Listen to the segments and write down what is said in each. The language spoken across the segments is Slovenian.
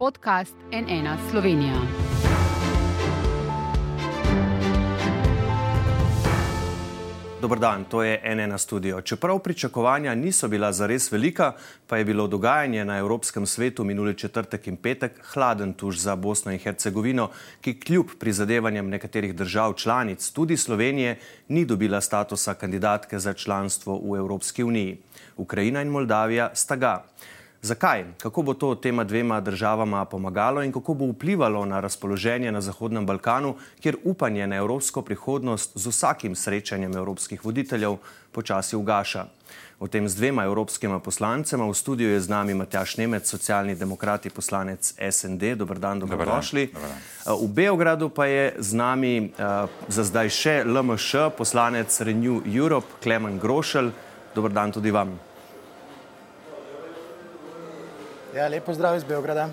podcast NN Slovenija. Dober dan, to je NN studio. Čeprav pričakovanja niso bila zares velika, pa je bilo dogajanje na Evropskem svetu minuli četrtek in petek hladen tuž za Bosno in Hercegovino, ki kljub prizadevanjem nekaterih držav članic, tudi Slovenije, ni dobila statusa kandidatke za članstvo v Evropski uniji. Ukrajina in Moldavija sta ga. Zakaj? Kako bo to tema dvema državama pomagalo in kako bo vplivalo na razpoloženje na Zahodnem Balkanu, kjer upanje na evropsko prihodnost z vsakim srečanjem evropskih voditeljev počasi ugaša? O tem z dvema evropskima poslancema v studiu je z nami Matjaš Nemec, socialni demokrati, poslanec SND. Dobr dan, dobrodošli. Dobar dan. V Beogradu pa je z nami uh, za zdaj še LMŠ, poslanec Renew Europe, Klemen Grošelj. Dobr dan tudi vam. Ja, lepo zdrav iz Beograda.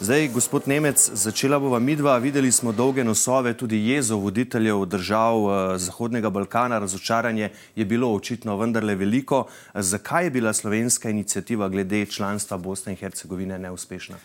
Zdaj, gospod Nemec, začela bova midva. Videli smo dolge nosove, tudi jezo voditeljev držav eh, Zahodnega Balkana. Razočaranje je bilo očitno vendarle veliko. Zakaj je bila slovenska inicijativa glede članstva Bosne in Hercegovine neuspešna?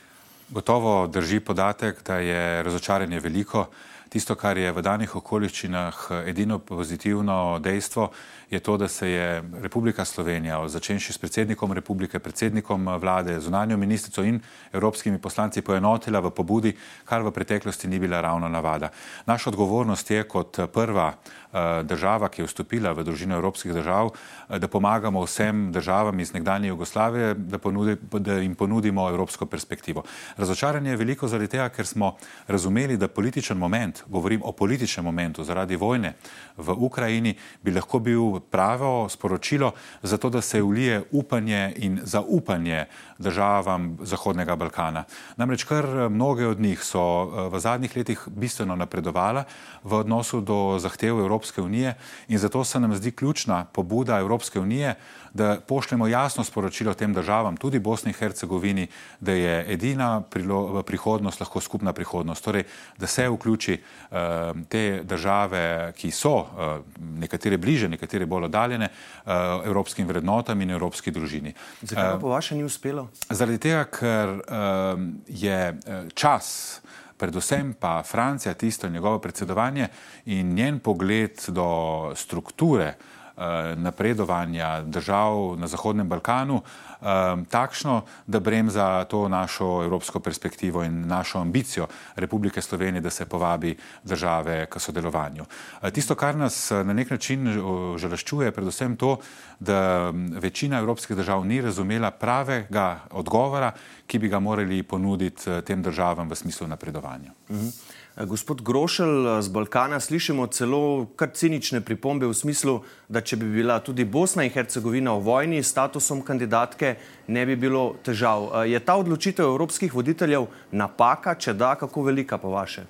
Gotovo drži podatek, da je razočaranje veliko. Tisto, kar je v danih okoliščinah edino pozitivno dejstvo, je to, da se je Republika Slovenija, začenši s predsednikom republike, predsednikom vlade, zunanjo ministrico in evropskimi poslanci poenotila v pobudi, kar v preteklosti ni bila ravno navada. Naša odgovornost je kot prva eh, država, ki je vstopila v družino evropskih držav, eh, da pomagamo vsem državam iz nekdanje Jugoslavije, da, ponudi, da jim ponudimo evropsko perspektivo. Razočaranje je veliko zaradi tega, ker smo razumeli, da političen moment, govorim o političnem momentu zaradi vojne v Ukrajini, bi lahko bil pravo sporočilo za to, da se ulije upanje in zaupanje državam Zahodnega Balkana. Namreč kar mnoge od njih so eh, v zadnjih letih bistveno napredovala v odnosu do zahtev Evropske unije in zato se nam zdi ključna pobuda Evropske unije, da pošljemo jasno sporočilo tem državam, tudi Bosni in Hercegovini, da je edina prihodnost lahko skupna prihodnost. Torej, da se vključi uh, te države, ki so uh, nekatere bliže, nekatere bolj oddaljene, uh, evropskim vrednotam in evropski družini. Zakaj uh, po vašem ni uspelo? Zaradi tega, ker uh, je čas. Predvsem pa Francija, tisto njegovo predsedovanje in njen pogled do strukture uh, napredovanja držav na Zahodnem Balkanu eh, takšno, da bremza to našo evropsko perspektivo in našo ambicijo Republike Slovenije, da se povabi države k sodelovanju. Eh, tisto, kar nas na nek način žalaščuje, je predvsem to, da večina evropskih držav ni razumela pravega odgovora, ki bi ga morali ponuditi tem državam v smislu napredovanja. Mhm. Gospod Grošelj z Balkana slišimo celo kar cinične pripombe v smislu, da če bi bila tudi Bosna in Hercegovina v vojni s statusom kandidatke, ne bi bilo težav. Je ta odločitev evropskih voditeljev napaka, če da, kako velika po vaše?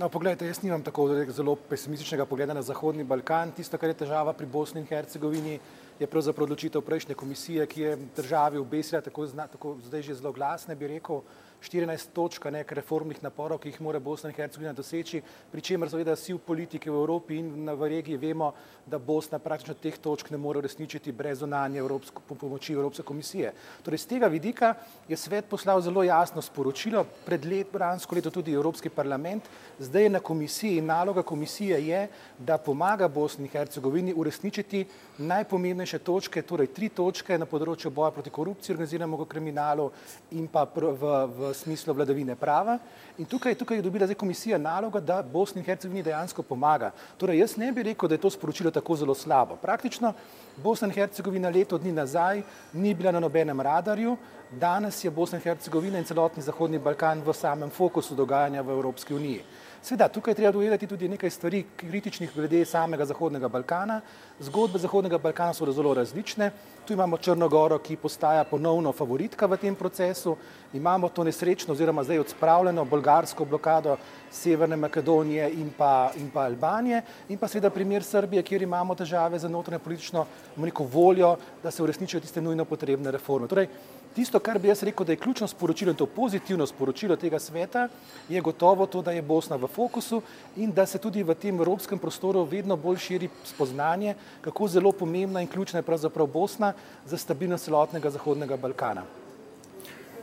No, pogledajte, jaz nimam tako zelo pesimističnega pogleda na Zahodni Balkan. Tisto, kar je težava pri Bosni in Hercegovini, je pravzaprav odločitev prejšnje komisije, ki je državi obesila tako, tako zdaj že zelo glasne, bi rekel, 14 točk nekaj reformnih naporov, ki jih mora Bosna in Hercegovina doseči, pri čemer seveda vsi v politiki v Evropi in v regiji vemo, da Bosna praktično teh točk ne more uresničiti brez Evropsko, pomoči Evropske komisije. Torej, z tega vidika je svet poslal zelo jasno sporočilo, pred let, bransko leto tudi Evropski parlament, zdaj je na komisiji in naloga komisije je, da pomaga Bosni in Hercegovini uresničiti najpomembnejše točke, torej tri točke na področju boja proti korupciji, organiziranemu kriminalu in pa v, v smislu vladavine prava. In tukaj, tukaj je dobila zdaj komisija naloga, da Bosni in Hercegovini dejansko pomaga. Torej, jaz ne bi rekel, da je to sporočilo tako zelo slabo. Praktično Bosna in Hercegovina leto dni nazaj ni bila na nobenem radarju, danes je Bosna in Hercegovina in celotni Zahodni Balkan v samem fokusu dogajanja v Evropski uniji. Sveda, tukaj treba dovedati tudi nekaj stvari kritičnih glede samega Zahodnega Balkana. Zgodbe Zahodnega Balkana so zelo različne. Tu imamo Črnogoro, ki postaja ponovno favoritka v tem procesu. Imamo to nesrečno oziroma zdaj odspravljeno bolgarsko blokado Severne Makedonije in pa, in pa Albanije. In pa seveda primer Srbije, kjer imamo težave za notranje politično voljo, da se uresničijo tiste nujno potrebne reforme. Torej, Tisto, kar bi jaz rekel, da je ključno sporočilo in to pozitivno sporočilo tega sveta, je gotovo to, da je Bosna v fokusu in da se tudi v tem evropskem prostoru vedno bolj širi spoznanje, kako zelo pomembna in ključna je pravzaprav Bosna za stabilnost celotnega Zahodnega Balkana.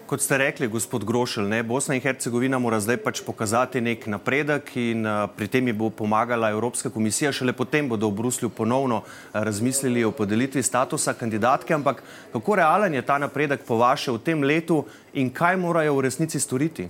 Kot ste rekli, gospod Grošelj, ne, Bosna in Hercegovina mora zdaj pač pokazati nek napredek in uh, pri tem ji bo pomagala Evropska komisija. Šele potem bodo v Bruslju ponovno uh, razmislili o podelitvi statusa kandidatke. Ampak kako realen je ta napredek po vaše v tem letu in kaj morajo v resnici storiti?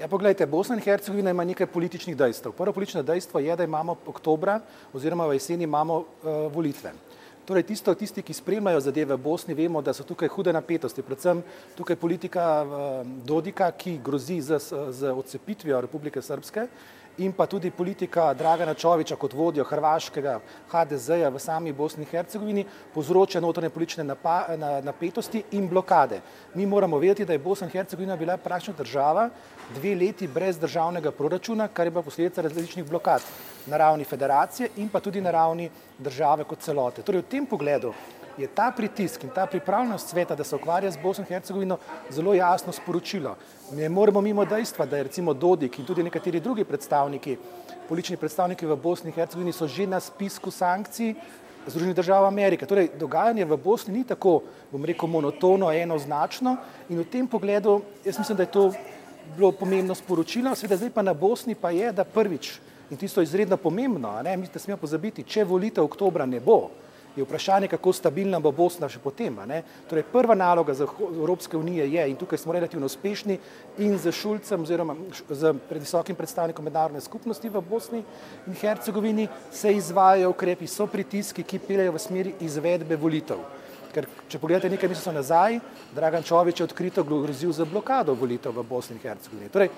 Ja, pogledajte, Bosna in Hercegovina ima nekaj političnih dejstev. Prvo politično dejstvo je, da imamo oktobra oziroma v jeseni imamo uh, volitve. Torej, tisto, tisti, ki spremljajo zadeve v Bosni, vemo, da so tukaj hude napetosti, predvsem tukaj politika Dodika, ki grozi z, z odcepitvijo Republike Srpske in pa tudi politika Dragana Čoviča kot vodjo hrvaškega HDZ-ja v sami Bosni in Hercegovini povzroča notranje politične napa, na, napetosti in blokade. Mi moramo vedeti, da je Bosna in Hercegovina bila praktično država dve leti brez državnega proračuna, kar je bila posledica različnih blokad na ravni federacije in pa tudi na ravni države kot celote. Torej, v tem pogledu je ta pritisk in ta pripravljenost sveta, da se ukvarja z Bosno in Hercegovino, zelo jasno sporočilo. Ne moremo mimo dejstva, da je recimo Dodik in tudi nekateri drugi predstavniki, politični predstavniki v Bosni in Hercegovini so že na spisku sankcij Združenih držav Amerike. Torej, dogajanje v Bosni ni tako, bom rekel, monotono, enoznačno in v tem pogledu jaz mislim, da je to bilo pomembno sporočilo. Seveda zdaj pa na Bosni pa je, da prvič, in tisto je izredno pomembno, ne, mi ne smemo pozabiti, če volitev oktobra ne bo, je vprašanje, kako stabilna bo Bosna še potem. Torej, prva naloga za Evropske unije je, in tukaj smo relativno uspešni, in z Šulcem oziroma z predvisokim predstavnikom mednarodne skupnosti v Bosni in Hercegovini se izvajajo ukrepi, so pritiski, ki peljejo v smeri izvedbe volitev. Ker, če pogledate nekaj mesecev nazaj, Dragan Čovič je odkrito grozil za blokado volitev v Bosni in Hercegovini. Torej,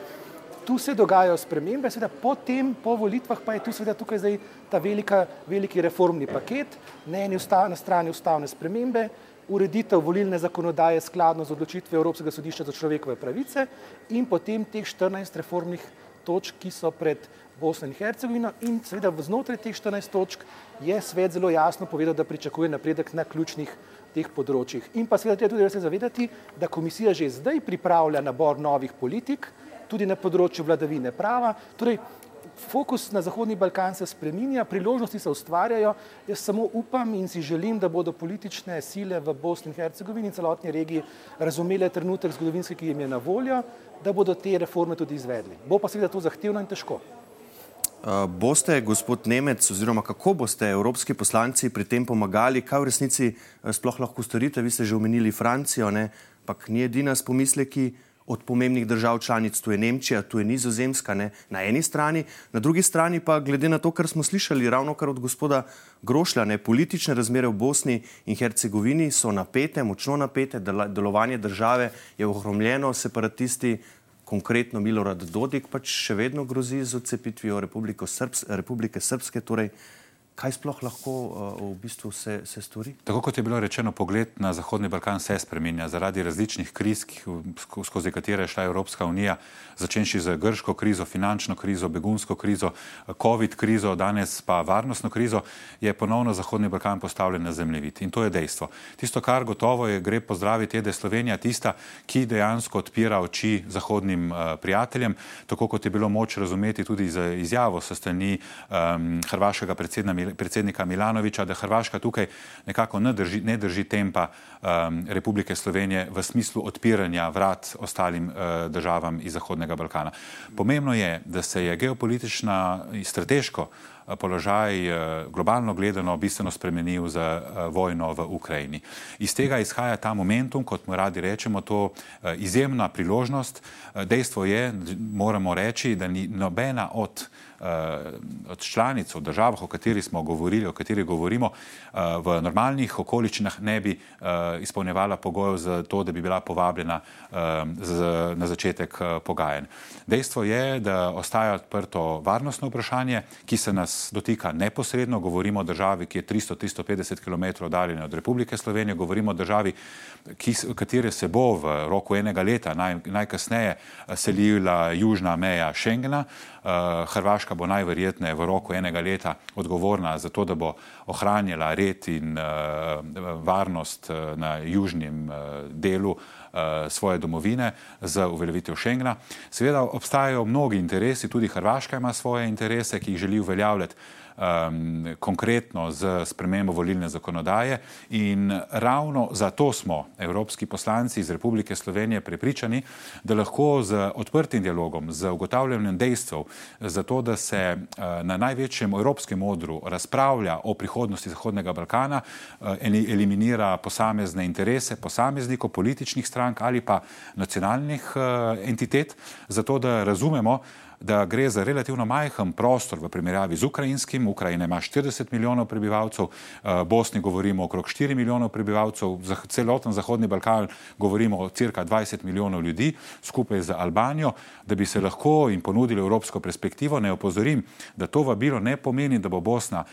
tu se dogajajo spremembe, seveda potem, po volitvah pa je tu seveda tukaj zdaj ta velika, veliki reformni paket, na eni na strani ustavne spremembe, ureditev volilne zakonodaje skladno z odločitvijo Evropskega sodišča za človekove pravice in potem teh 14 reformnih točk, ki so pred Bosno in Hercegovino in seveda znotraj teh 14 točk je svet zelo jasno povedal, da pričakuje napredek na ključnih teh področjih. In pa seveda treba tudi se zavedati, da komisija že zdaj pripravlja nabor novih politik, tudi na področju vladavine prava. Torej, fokus na Zahodni Balkan se spreminja, priložnosti se ustvarjajo. Jaz samo upam in si želim, da bodo politične sile v Bosni in Hercegovini in celotni regiji razumele trenutek zgodovinski, ki jim je na voljo, da bodo te reforme tudi izvedli. Bo pa seveda to zahtevno in težko. Uh, boste, gospod Nemec, oziroma kako boste evropski poslanci pri tem pomagali, kaj v resnici uh, sploh lahko storite? Vi ste že omenili Francijo, ampak ni edina s pomisleki od pomembnih držav članic, tu je Nemčija, tu je Nizozemska, ne, na eni strani, na drugi strani pa, glede na to, kar smo slišali ravno kar od gospoda Grošlja, ne, politične razmere v Bosni in Hercegovini so napete, močno napete, delovanje države je ohromljeno, separatisti, konkretno Milorad Dodik, pač še vedno grozi z odcepitvijo Republike Srpske, torej kaj sploh lahko uh, v bistvu se, se stori? Tako kot je bilo rečeno, pogled na Zahodni Balkan se spremenja zaradi različnih kriz, skozi katere je šla Evropska unija, začenši z grško krizo, finančno krizo, begunsko krizo, COVID krizo, danes pa varnostno krizo, je ponovno Zahodni Balkan postavljen na zemljevid. In to je dejstvo. Tisto, kar gotovo je, gre pozdraviti, je, da je Slovenija tista, ki dejansko odpira oči zahodnim uh, prijateljem, tako kot je bilo moč razumeti tudi za izjavo so strani um, hrvaškega predsednika predsednika Milanoviča, da Hrvaška tukaj nekako ne drži, ne drži tempa um, Republike Slovenije v smislu odpiranja vrat ostalim uh, državam iz Zahodnega Balkana. Pomembno je, da se je geopolitična in strateško uh, položaj uh, globalno gledano bistveno spremenil za uh, vojno v Ukrajini. Iz tega izhaja ta momentum, kot mu radi rečemo, to izjemna priložnost. Dejstvo je, moramo reči, da ni nobena od Eh, od članic v državah, o katerih smo govorili, o katerih govorimo, eh, v normalnih okoliščinah ne bi eh, izpolnjevala pogojev za to, da bi bila povabljena na začetek pogajanj. Dejstvo je, da ostaja odprto varnostno vprašanje, ki se nas dotika neposredno. Govorimo o državi, ki je 300-350 km oddaljena od Republike Slovenije, govorimo o državi, ki, katere se bo v roku enega leta naj, najkasneje selila južna meja Schengena. Hrvaška Hrvaška bo najverjetneje v roku enega leta odgovorna za to, da bo ohranjala red in uh, varnost na južnem delu svoje domovine z uveljavitev Schengna. Seveda obstajajo mnogi interesi, tudi Hrvaška ima svoje interese, ki jih želi uveljavljati um, konkretno z spremembo volilne zakonodaje. In ravno zato smo evropski poslanci iz Republike Slovenije prepričani, da lahko z odprtim dialogom, z ugotavljanjem dejstev, zato da se uh, na največjem evropskem odru razpravlja o prihodnosti Zahodnega Balkana, uh, eliminira posamezne interese posameznikov, političnih strank ali pa nacionalnih uh, entitet, zato da razumemo, da gre za relativno majhen prostor v primerjavi z ukrajinskim. Ukrajina ima 40 milijonov prebivalcev, eh, Bosni govorimo okrog 4 milijonov prebivalcev, za celoten Zahodni Balkan govorimo o cirka 20 milijonov ljudi, skupaj z Albanijo, da bi se lahko jim ponudili evropsko perspektivo. Ne opozorim, da to vabilo ne pomeni, da bo Bosna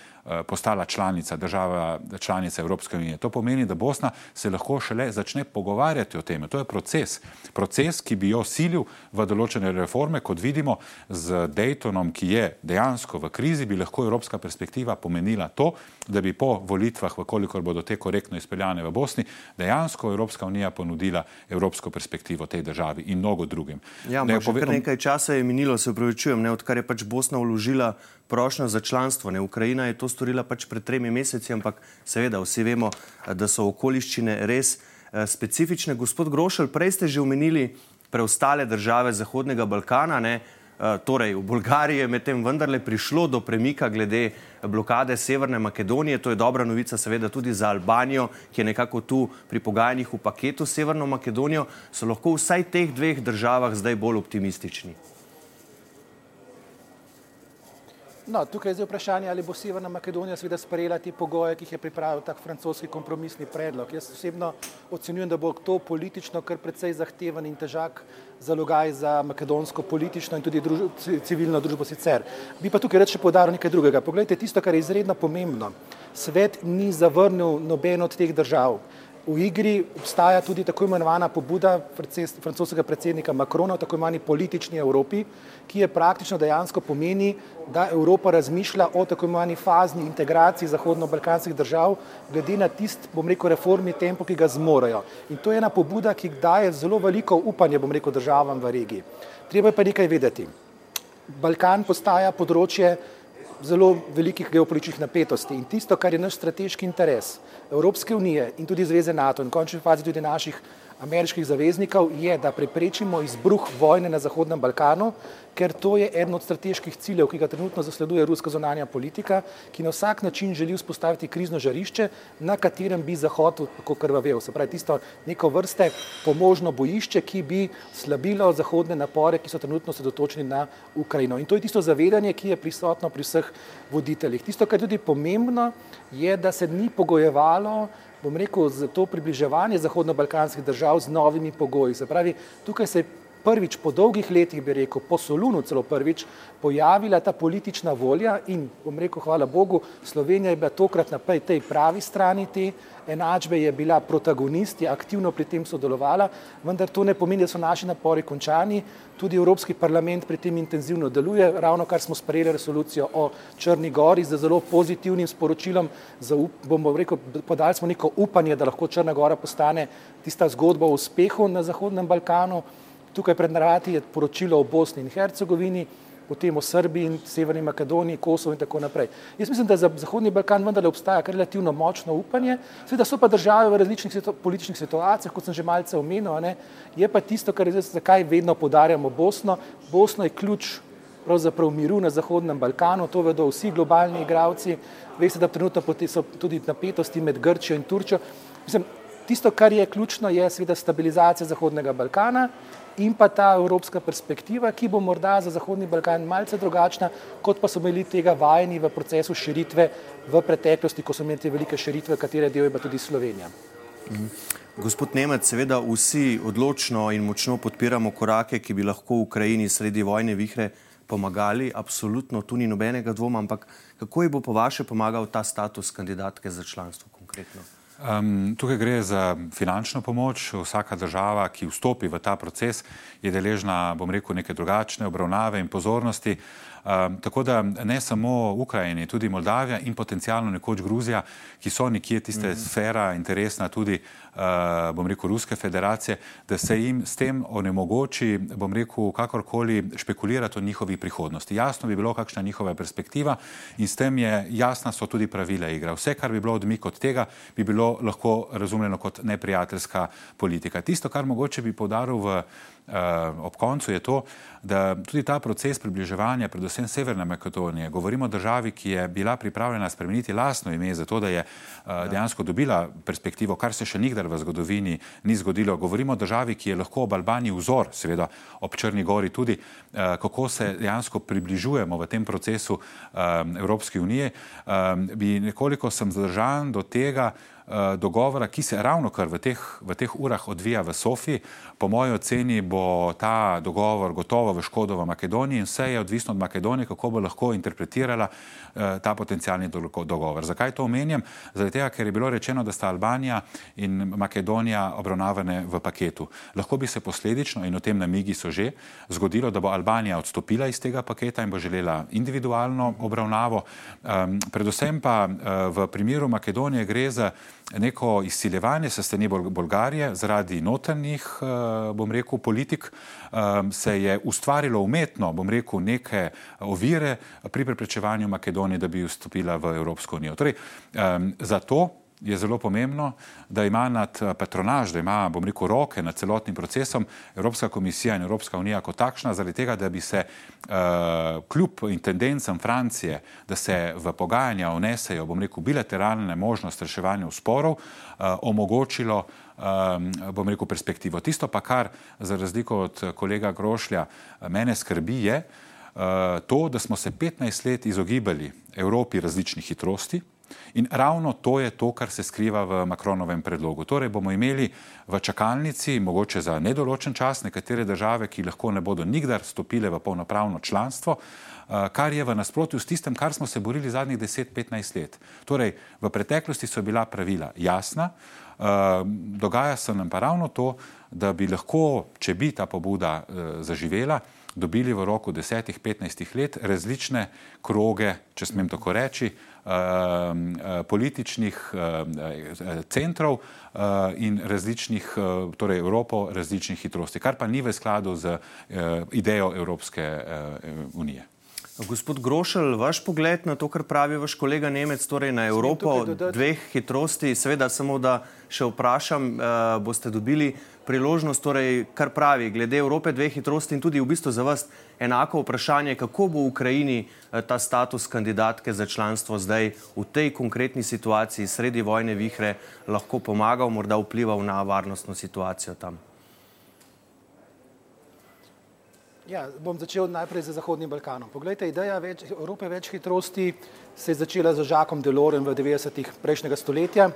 postala članica, država članica Evropske unije. To pomeni, da Bosna se lahko šele začne pogovarjati o tem. To je proces, proces, ki bi jo silil v določene reforme, kot vidimo z Daytonom, ki je dejansko v krizi, bi lahko evropska perspektiva pomenila to, da bi po volitvah, vkolikor bodo te korektno izpeljane v Bosni, dejansko Evropska unija ponudila evropsko perspektivo tej državi in mnogo drugim. Ja, ne, pove... nekaj časa je minilo, se upravičujem, odkar je pač Bosna vložila prošnjo za članstvo. Ne? Ukrajina je to storila pač pred tremi meseci, ampak seveda vsi vemo, da so okoliščine res eh, specifične. Gospod Grošelj, prej ste že omenili preostale države Zahodnega Balkana. Ne? Eh, torej, v Bolgariji je medtem vendarle prišlo do premika glede blokade Severne Makedonije. To je dobra novica, seveda, tudi za Albanijo, ki je nekako tu pri pogajanjih v paketu Severno Makedonijo. So lahko vsaj teh dveh državah zdaj bolj optimistični? No, tukaj je zdaj vprašanje, ali bo Severna Makedonija seveda sprejela te pogoje, ki jih je pripravil tak francoski kompromisni predlog. Jaz osebno ocenjujem, da bo to politično kar precej zahteven in težak zalogaj za makedonsko politično in tudi druž civilno družbo sicer. Bi pa tukaj reči podaril nekaj drugega. Poglejte, tisto, kar je izredno pomembno. Svet ni zavrnil noben od teh držav. V igri obstaja tudi tako imenovana pobuda francoskega predsednika Macrona v tako imenovani politični Evropi, ki je praktično dejansko pomeni, da Evropa razmišlja o tako imenovani fazni integraciji zahodno-balkanskih držav, glede na tist, bom rekel, reformni tempo, ki ga zmorejo. In to je ena pobuda, ki daje zelo veliko upanje, bom rekel, državam v regiji. Treba je pa nekaj vedeti. Balkan postaja področje zelo velikih geopolitičnih napetosti. In tisto, kar je naš strateški interes Evropske unije in tudi Zveze NATO in v končni fazi tudi naših ameriških zaveznikov je, da preprečimo izbruh vojne na Zahodnem Balkanu, ker to je eden od strateških ciljev, ki ga trenutno zasleduje ruska zonanja politika, ki na vsak način želi vzpostaviti krizno žarišče, na katerem bi Zahod tako krvavel. Se pravi, tisto neko vrste pomožno bojišče, ki bi slabilo zahodne napore, ki so trenutno sedotočeni na Ukrajino. In to je tisto zavedanje, ki je prisotno pri vseh voditeljih. Tisto, kar je tudi pomembno, je, da se ni pogojevalo bom rekel, za to približevanje zahodno-balkanskih držav z novimi pogoji. Se pravi, tukaj se je prvič po dolgih letih, bi rekel, po Solunu celo prvič, pojavila ta politična volja in, bom rekel, hvala Bogu, Slovenija je bila tokrat na tej pravi strani te enačbe, je bila protagonist, je aktivno pri tem sodelovala, vendar to ne pomeni, da so naši napori končani. Tudi Evropski parlament pri tem intenzivno deluje, ravno kar smo sprejeli resolucijo o Črni gori z zelo pozitivnim sporočilom, za, bomo rekel, podali smo neko upanje, da lahko Črna gora postane tista zgodba o uspehu na Zahodnem Balkanu. Tukaj pred narati je poročilo o Bosni in Hercegovini, potem o Srbiji in Severni Makedoniji, Kosovo in tako naprej. Jaz mislim, da za Zahodni Balkan vendarle obstaja kar relativno močno upanje, seveda so pa države v različnih situ političnih situacijah, kot sem že malce omenil, ne, je pa tisto, kar je zdaj, zakaj vedno podarjamo Bosno. Bosno je ključ pravzaprav miru na Zahodnem Balkanu, to vedo vsi globalni igravci, veste, da trenutno so tudi napetosti med Grčijo in Turčjo. Mislim, tisto, kar je ključno, je seveda stabilizacija Zahodnega Balkana, in pa ta evropska perspektiva, ki bo morda za Zahodni Balkan malce drugačna, kot pa so bili tega vajeni v procesu širitve v preteklosti, ko so imeli te velike širitve, katere del je pa tudi Slovenija. Mhm. Gospod Nemec, seveda vsi odločno in močno podpiramo korake, ki bi lahko Ukrajini sredi vojne vihre pomagali, absolutno tu ni nobenega dvoma, ampak kako ji bo po vaše pomagal ta status kandidatke za članstvo konkretno? Um, tukaj gre za finančno pomoč. Vsaka država, ki vstopi v ta proces, je deležna, bom rekel, neke drugačne obravnave in pozornosti. Um, tako da ne samo Ukrajini, tudi Moldavija in potencialno nekoč Gruzija, ki so nekje tiste mm -hmm. sfera interesna tudi, uh, bom rekel, Ruske federacije, da se jim s tem onemogoči, bom rekel, kakorkoli špekulirati o njihovi prihodnosti. Jasno bi bilo, kakšna je njihova perspektiva in s tem je jasna so tudi pravila igre. Vse, kar bi bilo odmik od tega, bi bilo lahko razumljeno kot neprijateljska politika. Tisto, kar mogoče bi podaril v ob koncu, je to, da tudi ta proces približevanja, predvsem Severne Makedonije, govorimo o državi, ki je bila pripravljena spremeniti lastno ime, zato da je uh, dejansko dobila perspektivo, kar se še nikdar v zgodovini ni zgodilo. Govorimo o državi, ki je lahko ob Albaniji vzor, seveda ob Črni Gori tudi, uh, kako se dejansko približujemo v tem procesu Evropske unije. Bi nekoliko sem zadržan do tega, Eh, dogovora, ki se ravno kar v teh, v teh urah odvija v Sofiji. Po moji oceni bo ta dogovor gotovo v škodo v Makedoniji in vse je odvisno od Makedonije, kako bo lahko interpretirala uh, ta potencijalni dogovor. Zakaj to omenjam? Zaradi tega, ker je bilo rečeno, da sta Albanija in Makedonija obravnavane v paketu. Lahko bi se posledično, in o tem namigi so že, zgodilo, da bo Albanija odstopila iz tega paketa in bo želela individualno obravnavo. Um, predvsem pa uh, v primeru Makedonije gre za neko izsiljevanje se strani Bolgarije zaradi notranjih, eh, bom rekel, politik, ehm, se je ustvarilo umetno, bom rekel, neke ovire pri preprečevanju Makedonije, da bi vstopila v Evropsko unijo. Torej, ehm, zato je zelo pomembno, da ima nad eh, patronaž, da ima, bom rekel, roke nad celotnim procesom Evropska komisija in Evropska unija kot takšna, zaradi tega, da bi se uh, kljub intendencam Francije, da se v pogajanja vnesejo, bom rekel, bilateralne možnosti reševanja sporov, uh, omogočilo Um, bom rekel, perspektivo. Tisto pa, kar za razliko od kolega Grošlja mene skrbi, je uh, to, da smo se 15 let izogibali Evropi različnih hitrosti, In ravno to je to, kar se skriva v Makronovem predlogu. Torej bomo imeli v čakalnici, mogoče za nedoločen čas, nekatere države, ki lahko ne bodo nikdar stopile v polnopravno članstvo, eh, kar je v nasprotju s tistem, kar smo se borili zadnjih 10-15 let. Torej, v preteklosti so bila pravila jasna, eh, dogaja se nam pa ravno to, da bi lahko, če bi ta pobuda eh, zaživela, dobili v roku 10-15 let različne kroge, če smem tako reči, Um, uh, političnih uh, uh, centrov in različnih, torej Evropo, različnih hitrosti, kar pa ni v skladu z idejo Evropske unije. Gospod Grošelj, vaš pogled na to, kar pravi vaš kolega Nemec, torej na Evropo dveh hitrosti, seveda samo da še vprašam, boste dobili priložnost, torej, kar pravi, glede Evrope dveh hitrosti in tudi v bistvu za vas enako vprašanje, kako bo v Ukrajini eh, ta status kandidatke za članstvo zdaj v tej konkretni situaciji sredi vojne vihre lahko pomagal, morda vplival na varnostno situacijo tam. Ja, bom začel najprej z Zahodnim Balkanom. Poglejte, ideja več, Evrope več hitrosti se je začela z Žakom Delorem v 90-ih prejšnjega stoletja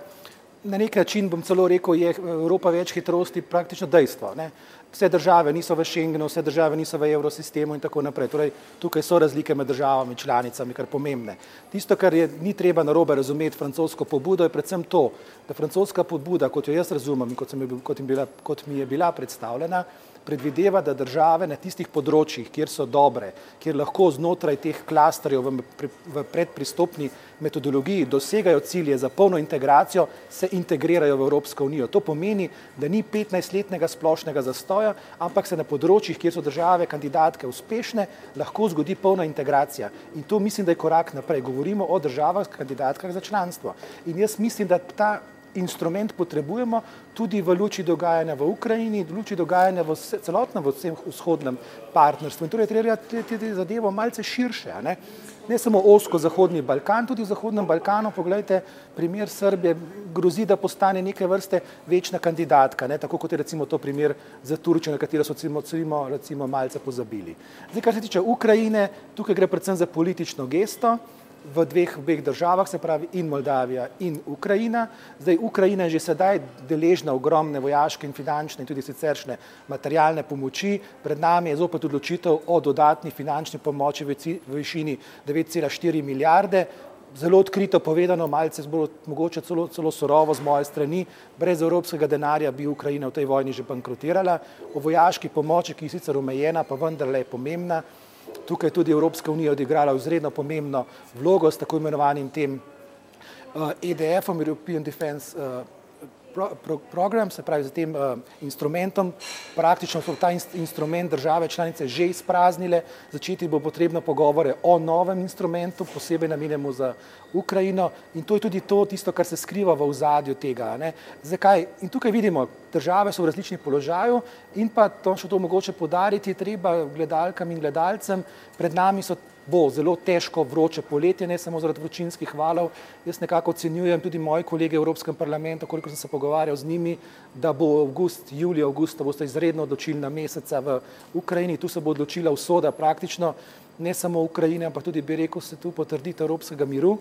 na nek način bom celo rekel, je Evropa več hitrosti praktično dejstvo. Ne. Vse države niso v Schengenu, vse države niso v evrosistemu in tako naprej. Torej, tukaj so razlike med državami, članicami, kar pomembne. Tisto, kar je ni treba narobe razumeti francosko pobudo, je predvsem to, da francoska pobuda, kot jo jaz razumem in kot, sem, kot, bila, kot mi je bila predstavljena, predvideva, da države na tistih področjih, kjer so dobre, kjer lahko znotraj teh klasterjev v, v predpristopni metodologiji dosegajo cilje za polno integracijo, se integrirajo v Evropsko unijo. To pomeni, da ni 15-letnega splošnega zastoja, ampak se na področjih, kjer so države kandidatke uspešne, lahko zgodi polna integracija. In to mislim, da je korak naprej. Govorimo o državah kandidatkah za članstvo. In jaz mislim, da ta instrument potrebujemo tudi v luči dogajanja v Ukrajini, v luči dogajanja v celotnem v vzhodnem partnerstvu. In torej treba tudi zadevo malce širše. Ne? ne samo osko Zahodni Balkan, tudi v Zahodnem Balkanu, pogledajte, primer Srbije grozi, da postane neke vrste večna kandidatka, ne? tako kot je recimo to primer za Turčijo, na katero so recimo, recimo malce pozabili. Zdaj, kar se tiče Ukrajine, tukaj gre predvsem za politično gesto, v dveh, dveh državah, se pravi in Moldavija in Ukrajina. Zdaj, Ukrajina je že sedaj deležna ogromne vojaške in finančne in tudi siceršne materialne pomoči. Pred nami je zopet odločitev o dodatni finančni pomoči v višini 9,4 milijarde. Zelo odkrito povedano, malce zbolj, mogoče celo, celo surovo z moje strani, brez evropskega denarja bi Ukrajina v tej vojni že bankrotirala. O vojaški pomoči, ki je sicer omejena, pa vendarle je pomembna, Tukaj tudi Evropska unija odigrala izredno pomembno vlogo s tako imenovanim tem EDF-om, European Defense pro, pro, program, se pravi z tem uh, instrumentom. Praktično so ta inst, instrument države članice že izpraznile, začeti bo potrebno pogovore o novem instrumentu, posebej namenjemu za Ukrajino in to je tudi to, tisto, kar se skriva v ozadju tega. Ne. Zakaj? In tukaj vidimo, države so v različnih položaju in pa to še to mogoče podariti treba gledalkam in gledalcem, pred nami so bo zelo težko vroče poletje, ne samo zaradi vročinskih valov. Jaz nekako ocenjujem tudi moji kolege v Evropskem parlamentu, koliko sem se pogovarjal z njimi, da bo avgust, julij, avgust, da boste izredno odločilna meseca v Ukrajini. Tu se bo odločila usoda praktično ne samo Ukrajine, ampak tudi bi rekel se tu potrditi Evropskega miru.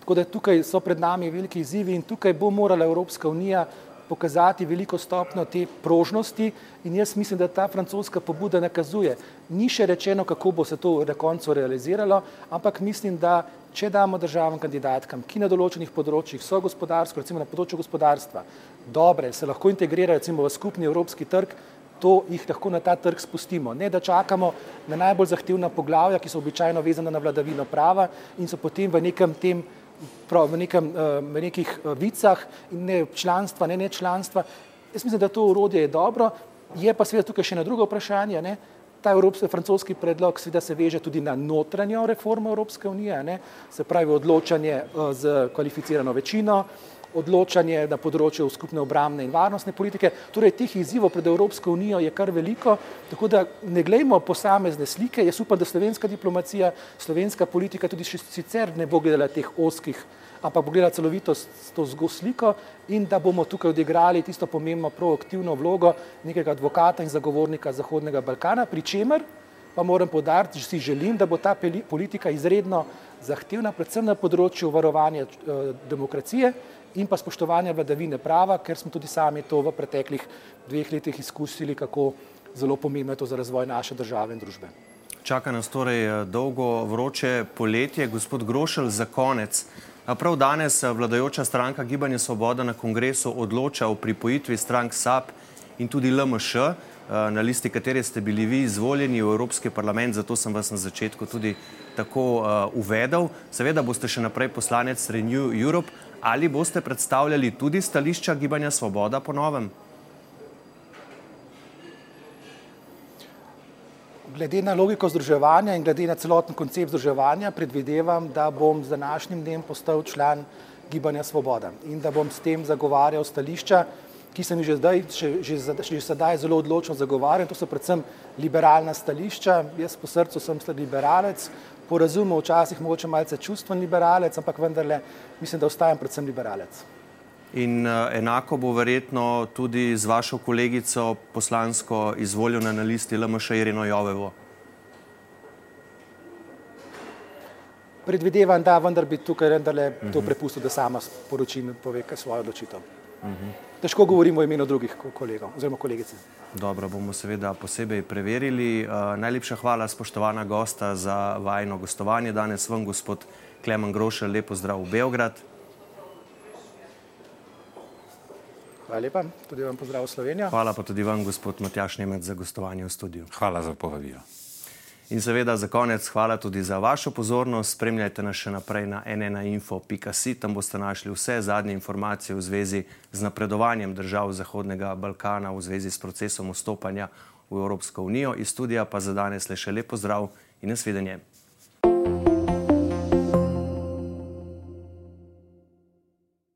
Tako da tukaj so pred nami veliki izzivi in tukaj bo morala Evropska unija pokazati veliko stopno te prožnosti in jaz mislim, da ta francoska pobuda nakazuje. Ni še rečeno, kako bo se to na koncu realiziralo, ampak mislim, da če damo državam kandidatkam, ki na določenih področjih so gospodarsko, recimo na področju gospodarstva, dobre, se lahko integrirajo recimo v skupni evropski trg, to jih lahko na ta trg spustimo. Ne, da čakamo na najbolj zahtevna poglavja, ki so običajno vezana na vladavino prava in so potem v nekem tem v, nekem, eh, v nekih eh, vicah in ne članstva, ne, ne članstva. Jaz mislim, da to urodje je dobro, je pa seveda tukaj še na drugo vprašanje. Ne? Ta evropski, francoski predlog seveda se veže tudi na notranjo reformo Evropske unije, ne? se pravi odločanje eh, z kvalificirano večino, odločanje na področju skupne obramne in varnostne politike. Torej, teh izzivov pred Evropsko unijo je kar veliko, tako da ne glejmo posamezne slike. Jaz upam, da slovenska diplomacija, slovenska politika tudi sicer ne bo gledala teh oskih, ampak bo gledala celovito to zgo sliko in da bomo tukaj odigrali tisto pomembno proaktivno vlogo nekega advokata in zagovornika Zahodnega Balkana, pri čemer pa moram podariti, da si želim, da bo ta politika izredno zahtevna, predvsem na področju varovanja eh, demokracije in pa spoštovanja vladavine prava, ker smo tudi sami to v preteklih dveh letih izkusili, kako zelo pomembno je to za razvoj naše države in družbe. Čaka nas torej eh, dolgo vroče poletje. Gospod Grošelj, za konec. Prav danes eh, vladajoča stranka Gibanje Svoboda na kongresu odloča o pripojitvi strank SAP in tudi LMŠ, eh, na listi katere ste bili vi izvoljeni v Evropski parlament, zato sem vas na začetku tudi tako uvedel. Seveda boste še naprej poslanec Renew Europe, Ali boste predstavljali tudi stališča Gibanja Svoboda po novem? Glede na logiko združevanja in glede na celoten koncept združevanja, predvidevam, da bom z današnjim dnem postal član Gibanja Svoboda in da bom s tem zagovarjal stališča, ki sem jih že, zdaj, že, že, že sedaj zelo odločno zagovarjal. To so predvsem liberalna stališča. Jaz po srcu sem liberalec, po razumu včasih mogoče malce čustven liberalec, ampak vendarle mislim, da ostajam predvsem liberalec. In uh, enako bo verjetno tudi z vašo kolegico poslansko izvoljena na listi LMŠ Irino Jovevo. Predvidevam, da vendar bi tukaj vendarle to prepustil, da sama sporočim in pove svojo odločitev. -huh. Težko govorimo o imenu drugih kolegov oziroma kolegice. Dobro, bomo seveda posebej preverili. Uh, najlepša hvala, spoštovana gosta, za vajno gostovanje danes vam, gospod Klemen Grošelj, lepo zdrav v Beograd. Hvala lepa, tudi vam pozdrav v Slovenijo. Hvala pa tudi vam, gospod Matjaš Nemec, za gostovanje v studiu. Hvala za povabilo. In seveda za konec hvala tudi za vašo pozornost. Spremljajte nas še naprej na nnainfo.si, tam boste našli vse zadnje informacije v zvezi z napredovanjem držav Zahodnega Balkana v zvezi s procesom vstopanja v Evropsko unijo. Iz studija pa za danes le še lepo zdrav in nasvidenje.